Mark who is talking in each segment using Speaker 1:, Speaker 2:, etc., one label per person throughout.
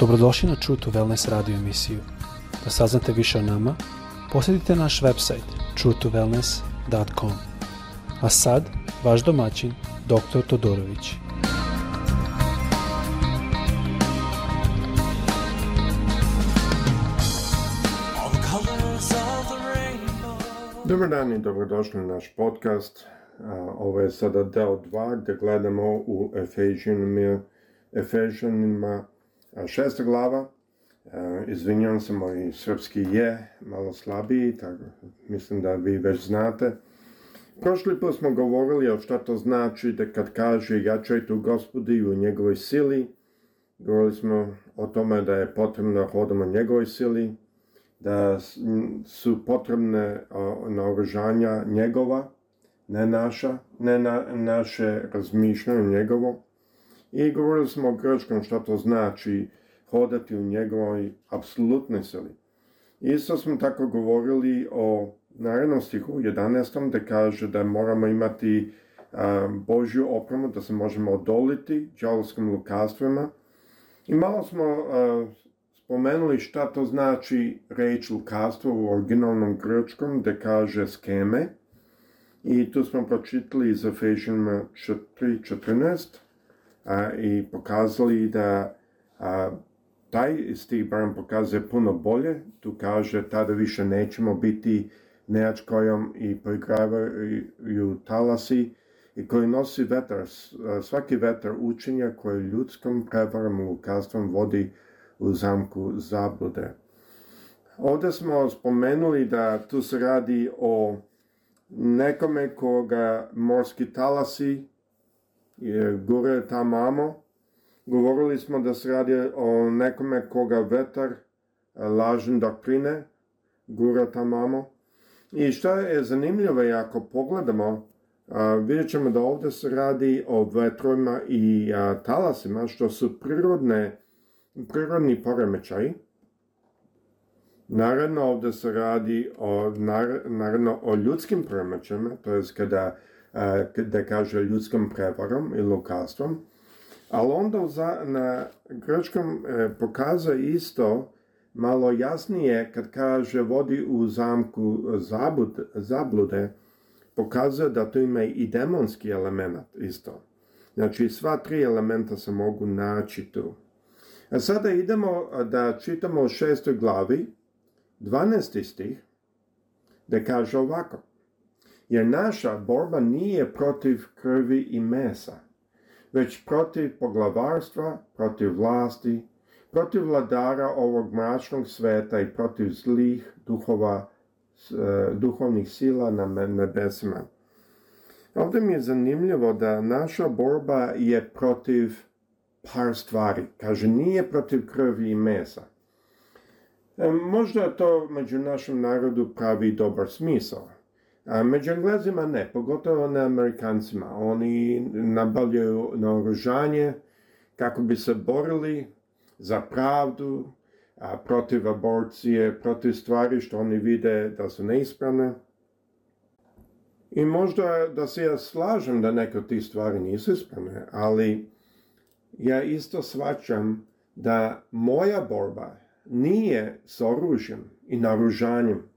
Speaker 1: Dobrodošli na True to Wellness radio emisiju. Da saznate više o nama, posjetite naš website truetowellness.com. A sad, vaš domaćin, dr. Todorović.
Speaker 2: Dobar dan i dobrodošli na naš podcast. Ovo je sada deo 2 gde gledamo u Efežanima, Efežanima šesta glava, e, izvinjam se, moj srpski je malo slabiji, tako, mislim da vi već znate. Prošli put smo govorili o šta to znači da kad kaže jačajte u gospodi u njegovoj sili, govorili smo o tome da je potrebno da hodamo njegovoj sili, da su potrebne naoružanja njegova, ne naša, ne na, naše razmišljanje njegovo, I govorili smo o grčkom što to znači hodati u njegovoj apsolutnoj sili. Isto smo tako govorili o narednom stihu 11. gde kaže da moramo imati Božju opremu, da se možemo odoliti džavolskim lukastvima. I malo smo spomenuli šta to znači reč lukastvo u originalnom grčkom gde kaže skeme. I tu smo pročitali iz Efežima 4.14 a, i pokazali da a, taj stih barem pokazuje puno bolje, tu kaže tada više nećemo biti nejač kojom i poigravaju talasi i koji nosi vetar, svaki vetar učenja koji ljudskom prevarom i lukastvom vodi u zamku zablude. Ovde smo spomenuli da tu se radi o nekome koga morski talasi gore tamo, govorili smo da se radi o nekome koga vetar e, lažno doktrine gura tamo. I šta je zanimljivo je ako pogledamo, a, e, vidjet ćemo da ovde se radi o vetrovima i a, e, talasima, što su prirodne, prirodni poremećaj. Naravno ovde se radi o, nar, naravno, o ljudskim poremećajima, to je kada da kaže ljudskom prevarom i lukastvom, ali onda na grčkom e, pokazuje isto malo jasnije kad kaže vodi u zamku e, zabud, zablude, pokazuje da to ima i demonski element isto. Znači sva tri elementa se mogu naći tu. A sada idemo da čitamo u šestoj glavi, 12. stih, da kaže ovako. Jer naša borba nije protiv krvi i mesa, već protiv poglavarstva, protiv vlasti, protiv vladara ovog mračnog sveta i protiv zlih duhova, e, duhovnih sila na nebesima. Ovde mi je zanimljivo da naša borba je protiv par stvari. Kaže, nije protiv krvi i mesa. E, možda to među našem narodu pravi dobar smisao. A među Englezima ne, pogotovo na Amerikancima. Oni nabavljaju naoružanje kako bi se borili za pravdu, a, protiv aborcije, protiv stvari što oni vide da su neispravne. I možda da se ja slažem da neke od tih stvari nisu ispravne, ali ja isto svačam da moja borba nije s oružjem i naružanjem.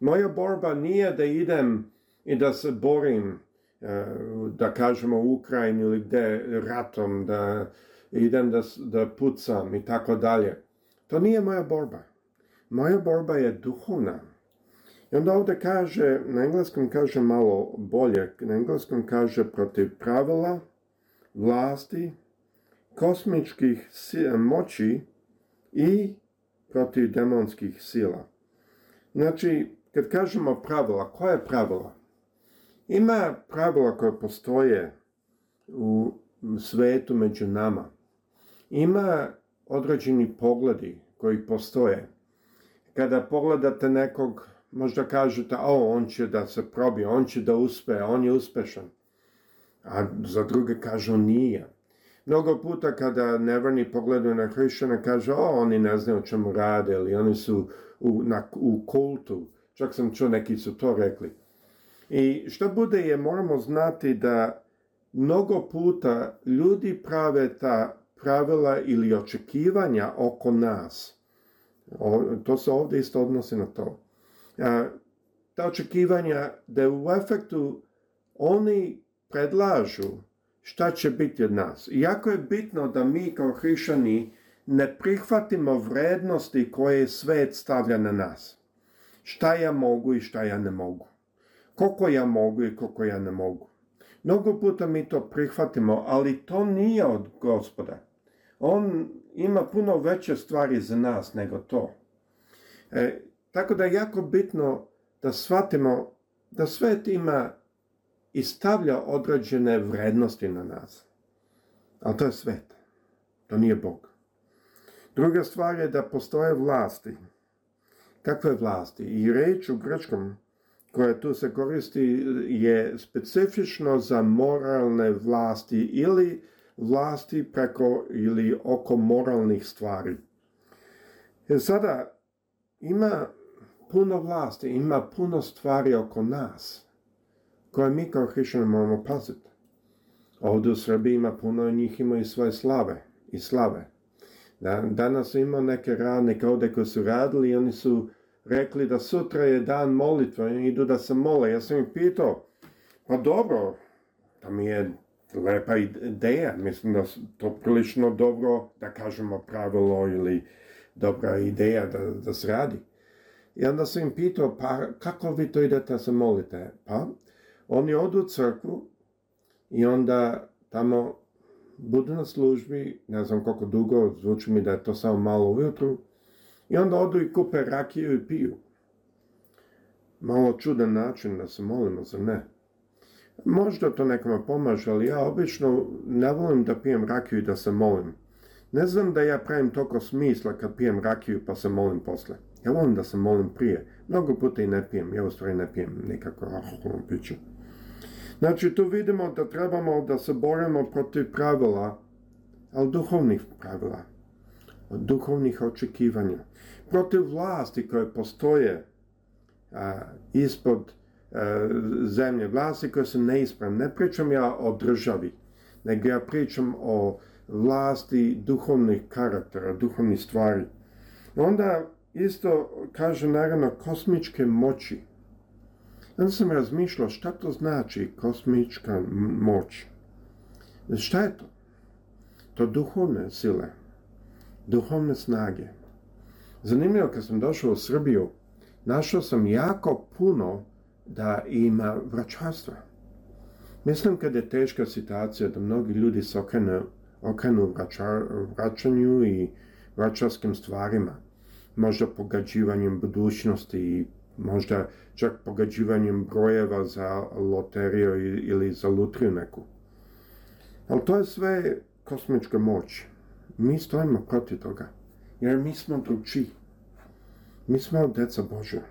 Speaker 2: Moja borba nije da idem i da se borim, e, da kažemo u Ukrajini ili gde ratom, da idem da, da pucam i tako dalje. To nije moja borba. Moja borba je duhovna. I onda ovde kaže, na engleskom kaže malo bolje, na engleskom kaže protiv pravila, vlasti, kosmičkih moći i protiv demonskih sila. Znači, Kad kažemo pravila, koja pravila? Ima pravila koja postoje u svetu među nama. Ima određeni pogledi koji postoje. Kada pogledate nekog, možda kažete, o, on će da se probi, on će da uspe, on je uspešan. A za druge kažu, nije. Mnogo puta kada nevrni pogledaju na hrišćana, kažu, o, oni ne znaju o čemu rade, ili oni su u, na, u kultu, Čak sam čuo, neki su to rekli. I što bude je, moramo znati da mnogo puta ljudi prave ta pravila ili očekivanja oko nas. O, to se ovdje isto odnosi na to. A, ta očekivanja da u efektu oni predlažu šta će biti od nas. jako je bitno da mi kao hrišani ne prihvatimo vrednosti koje svet stavlja na nas šta ja mogu i šta ja ne mogu. Koliko ja mogu i koliko ja ne mogu. Mnogo puta mi to prihvatimo, ali to nije od gospoda. On ima puno veće stvari za nas nego to. E, tako da je jako bitno da shvatimo da svet ima i stavlja određene vrednosti na nas. Ali to je svet. To nije Bog. Druga stvar je da postoje vlasti kakve vlasti. I reč u grčkom koja tu se koristi je specifično za moralne vlasti ili vlasti preko ili oko moralnih stvari. Jer sada ima puno vlasti, ima puno stvari oko nas koje mi kao hrišćani moramo paziti. Ovdje u Srbiji ima puno njih imaju svoje slave i slave. Da, danas ima neke radnike ovdje koji su radili i oni su rekli da sutra je dan molitve, idu da se mole. Ja sam ih pitao, pa dobro, da mi je lepa ideja, mislim da to prilično dobro, da kažemo pravilo ili dobra ideja da, da se radi. I onda sam im pitao, pa kako vi to idete da se molite? Pa, oni odu u crkvu i onda tamo budu na službi, ne znam koliko dugo, zvuči mi da je to samo malo ujutru, I onda odu i kupe rakiju i piju. Malo čudan način da se molimo, za ne? Možda to nekome pomaže, ali ja obično ne volim da pijem rakiju i da se molim. Ne znam da ja pravim toko smisla kad pijem rakiju pa se molim posle. Ja volim da se molim prije. Mnogo puta i ne pijem. Ja u stvari ne pijem nikako alkoholno piće. Znači, tu vidimo da trebamo da se borimo protiv pravila, ali duhovnih pravila duhovnih očekivanja, protiv vlasti koje postoje a, ispod a, zemlje, vlasti koje su neispravne. Ne pričam ja o državi, nego ja pričam o vlasti duhovnih karaktera, duhovnih stvari. Onda isto kaže naravno kosmičke moći. Onda sam razmišljao šta to znači kosmička moć. Šta je to? To duhovne sile duhovne snage. Zanimljivo, kad sam došao u Srbiju, našao sam jako puno da ima vraćarstva. Mislim kad je teška situacija da mnogi ljudi se okrenu, okrenu vračar, vraćanju i vraćarskim stvarima, možda pogađivanjem budućnosti i možda čak pogađivanjem brojeva za loteriju ili za lutriju neku. Ali to je sve kosmička moć mi stojimo protiv toga, jer mi smo drugi. Mi smo deca Božja.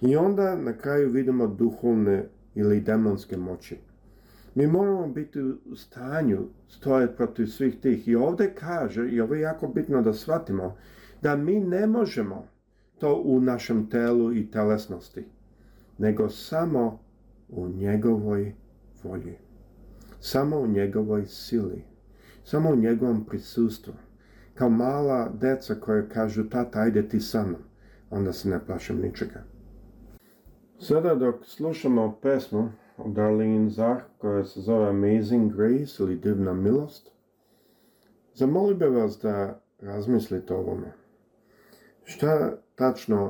Speaker 2: I onda na kraju vidimo duhovne ili demonske moći. Mi moramo biti u stanju stojati protiv svih tih. I ovde kaže, i ovo je jako bitno da shvatimo, da mi ne možemo to u našem telu i telesnosti, nego samo u njegovoj volji, samo u njegovoj sili samo u njegovom prisustvu. Kao mala deca koje kažu tata ajde ti sa mnom, onda se ne plašim ničega. Sada dok slušamo pesmu od Darlene Zah koja se zove Amazing Grace ili Divna milost, zamolio bih vas da razmislite ovome. Šta tačno,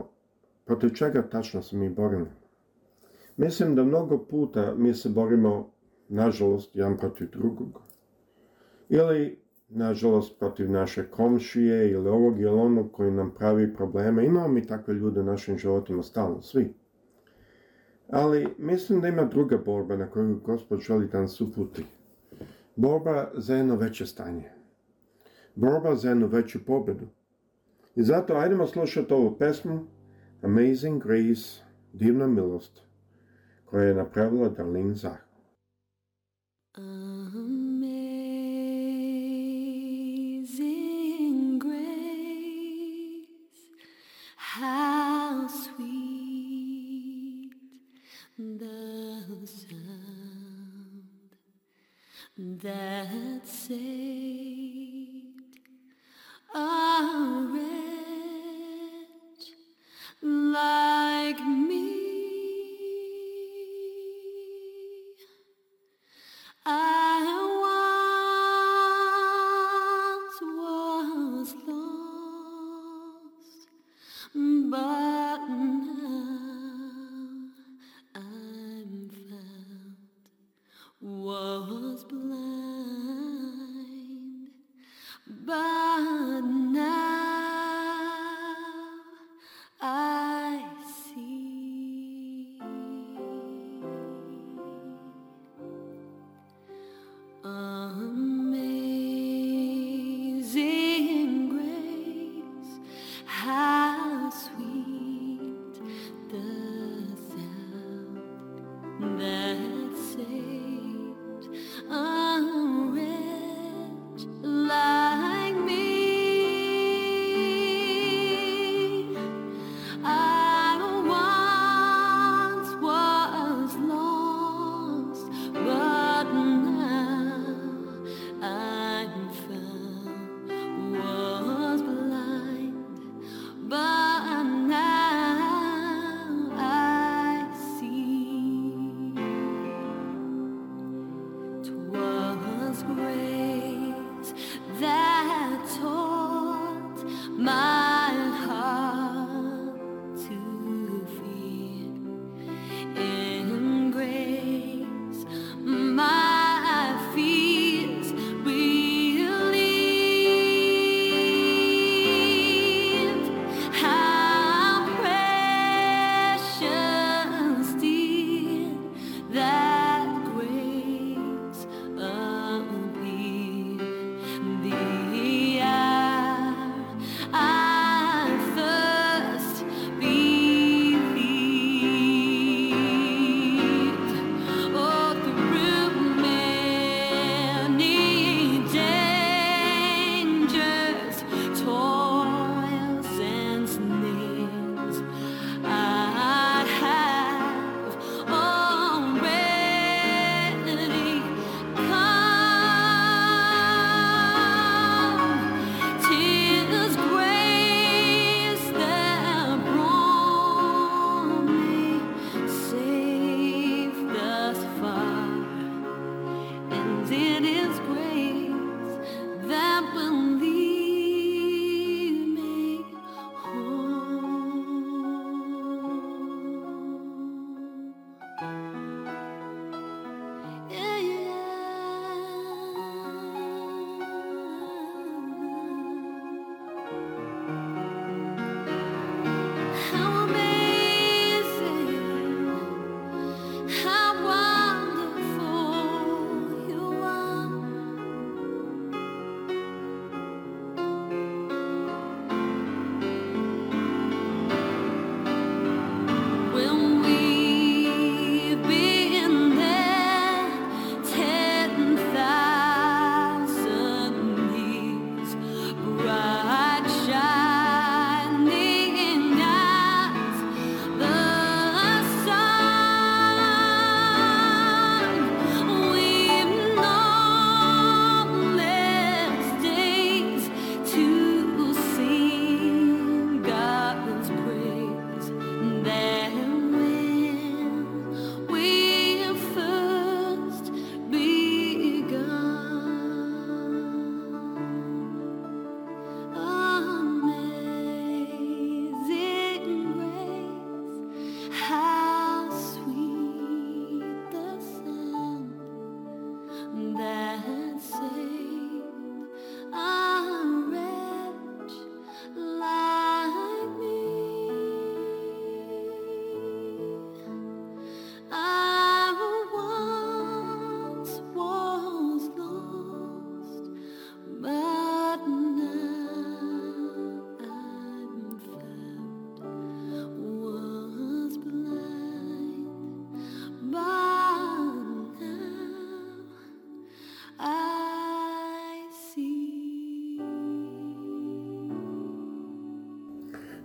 Speaker 2: protiv čega tačno se mi borimo? Mislim da mnogo puta mi se borimo, nažalost, jedan protiv drugog. Ili, nažalost, protiv naše komšije ili ovog ili onog koji nam pravi probleme. Imamo mi takve ljude u našim životima stalno, svi. Ali mislim da ima druga borba na koju gospod želi nas suputi. Borba za jedno veće stanje. Borba za jednu veću pobedu. I zato ajdemo slušati ovu pesmu Amazing Grace, divna milost, koja je napravila Darlene Zah. the sound that says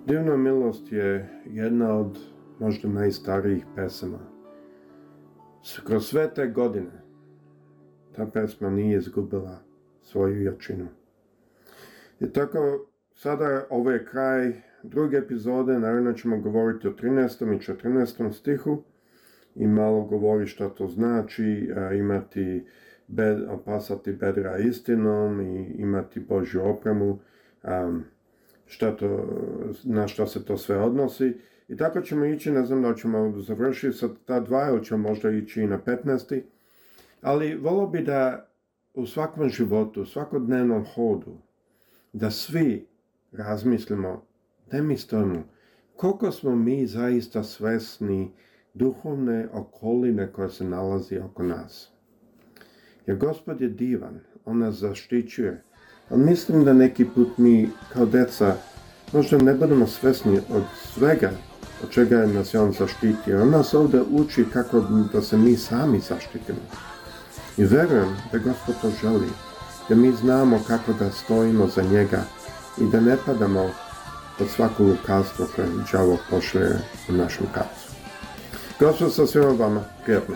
Speaker 2: Divna milost je jedna od možda najstarijih pesama. Kroz sve te godine ta pesma nije izgubila svoju jačinu. I tako sada ovo ovaj je kraj druge epizode, naravno ćemo govoriti o 13. i 14. stihu i malo govori šta to znači imati bed, opasati bedra istinom i imati Božju opremu. A, šta to, na šta se to sve odnosi. I tako ćemo ići, ne znam da ćemo završiti sa ta dva ili ćemo možda ići i na 15. Ali volo bi da u svakom životu, u svakodnevnom hodu, da svi razmislimo, da mi stojimo, koliko smo mi zaista svesni duhovne okoline koja se nalazi oko nas. Jer gospod je divan, on nas zaštićuje, ali mislim da neki put mi, kao deca, možda ne budemo svesni od svega od čega je nas je on zaštitio. On nas ovde uči kako da se mi sami zaštitimo. I verujem da Gospod to želi, da mi znamo kako da stojimo za njega i da ne padamo pod svaku lukavstvo koje đavo pošle u našem kacu. Gospod sa svima vama, prijatno.